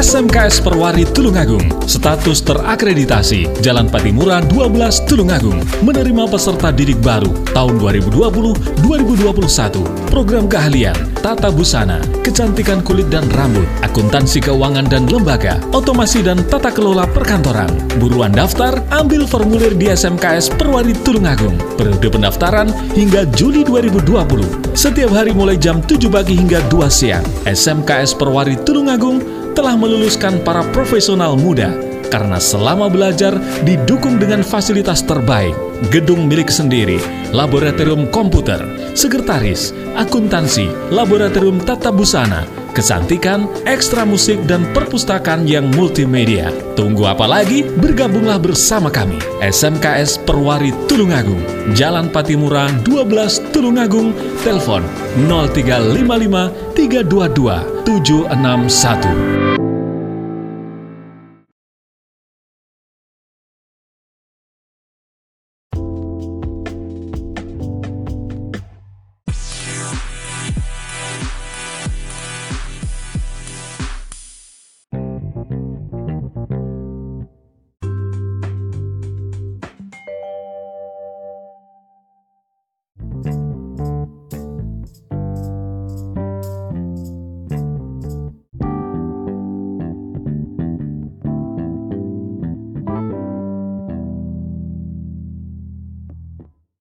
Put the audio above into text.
SMKS Perwari Tulungagung. Status terakreditasi Jalan Patimura 12 Tulungagung. Menerima peserta didik baru tahun 2020-2021. Program keahlian, tata busana, kecantikan kulit dan rambut, akuntansi keuangan dan lembaga, otomasi dan tata kelola perkantoran. Buruan daftar, ambil formulir di SMKS Perwari Tulungagung. Periode pendaftaran hingga Juli 2020. Setiap hari mulai jam 7 pagi hingga 2 siang. SMKS Perwari Tulungagung telah meluluskan para profesional muda karena selama belajar didukung dengan fasilitas terbaik, gedung milik sendiri, laboratorium komputer, sekretaris, akuntansi, laboratorium tata busana, kecantikan, ekstra musik, dan perpustakaan yang multimedia. Tunggu apa lagi? Bergabunglah bersama kami. SMKS Perwari Tulungagung, Jalan Patimura 12 Tulungagung, telepon 0355 322 761.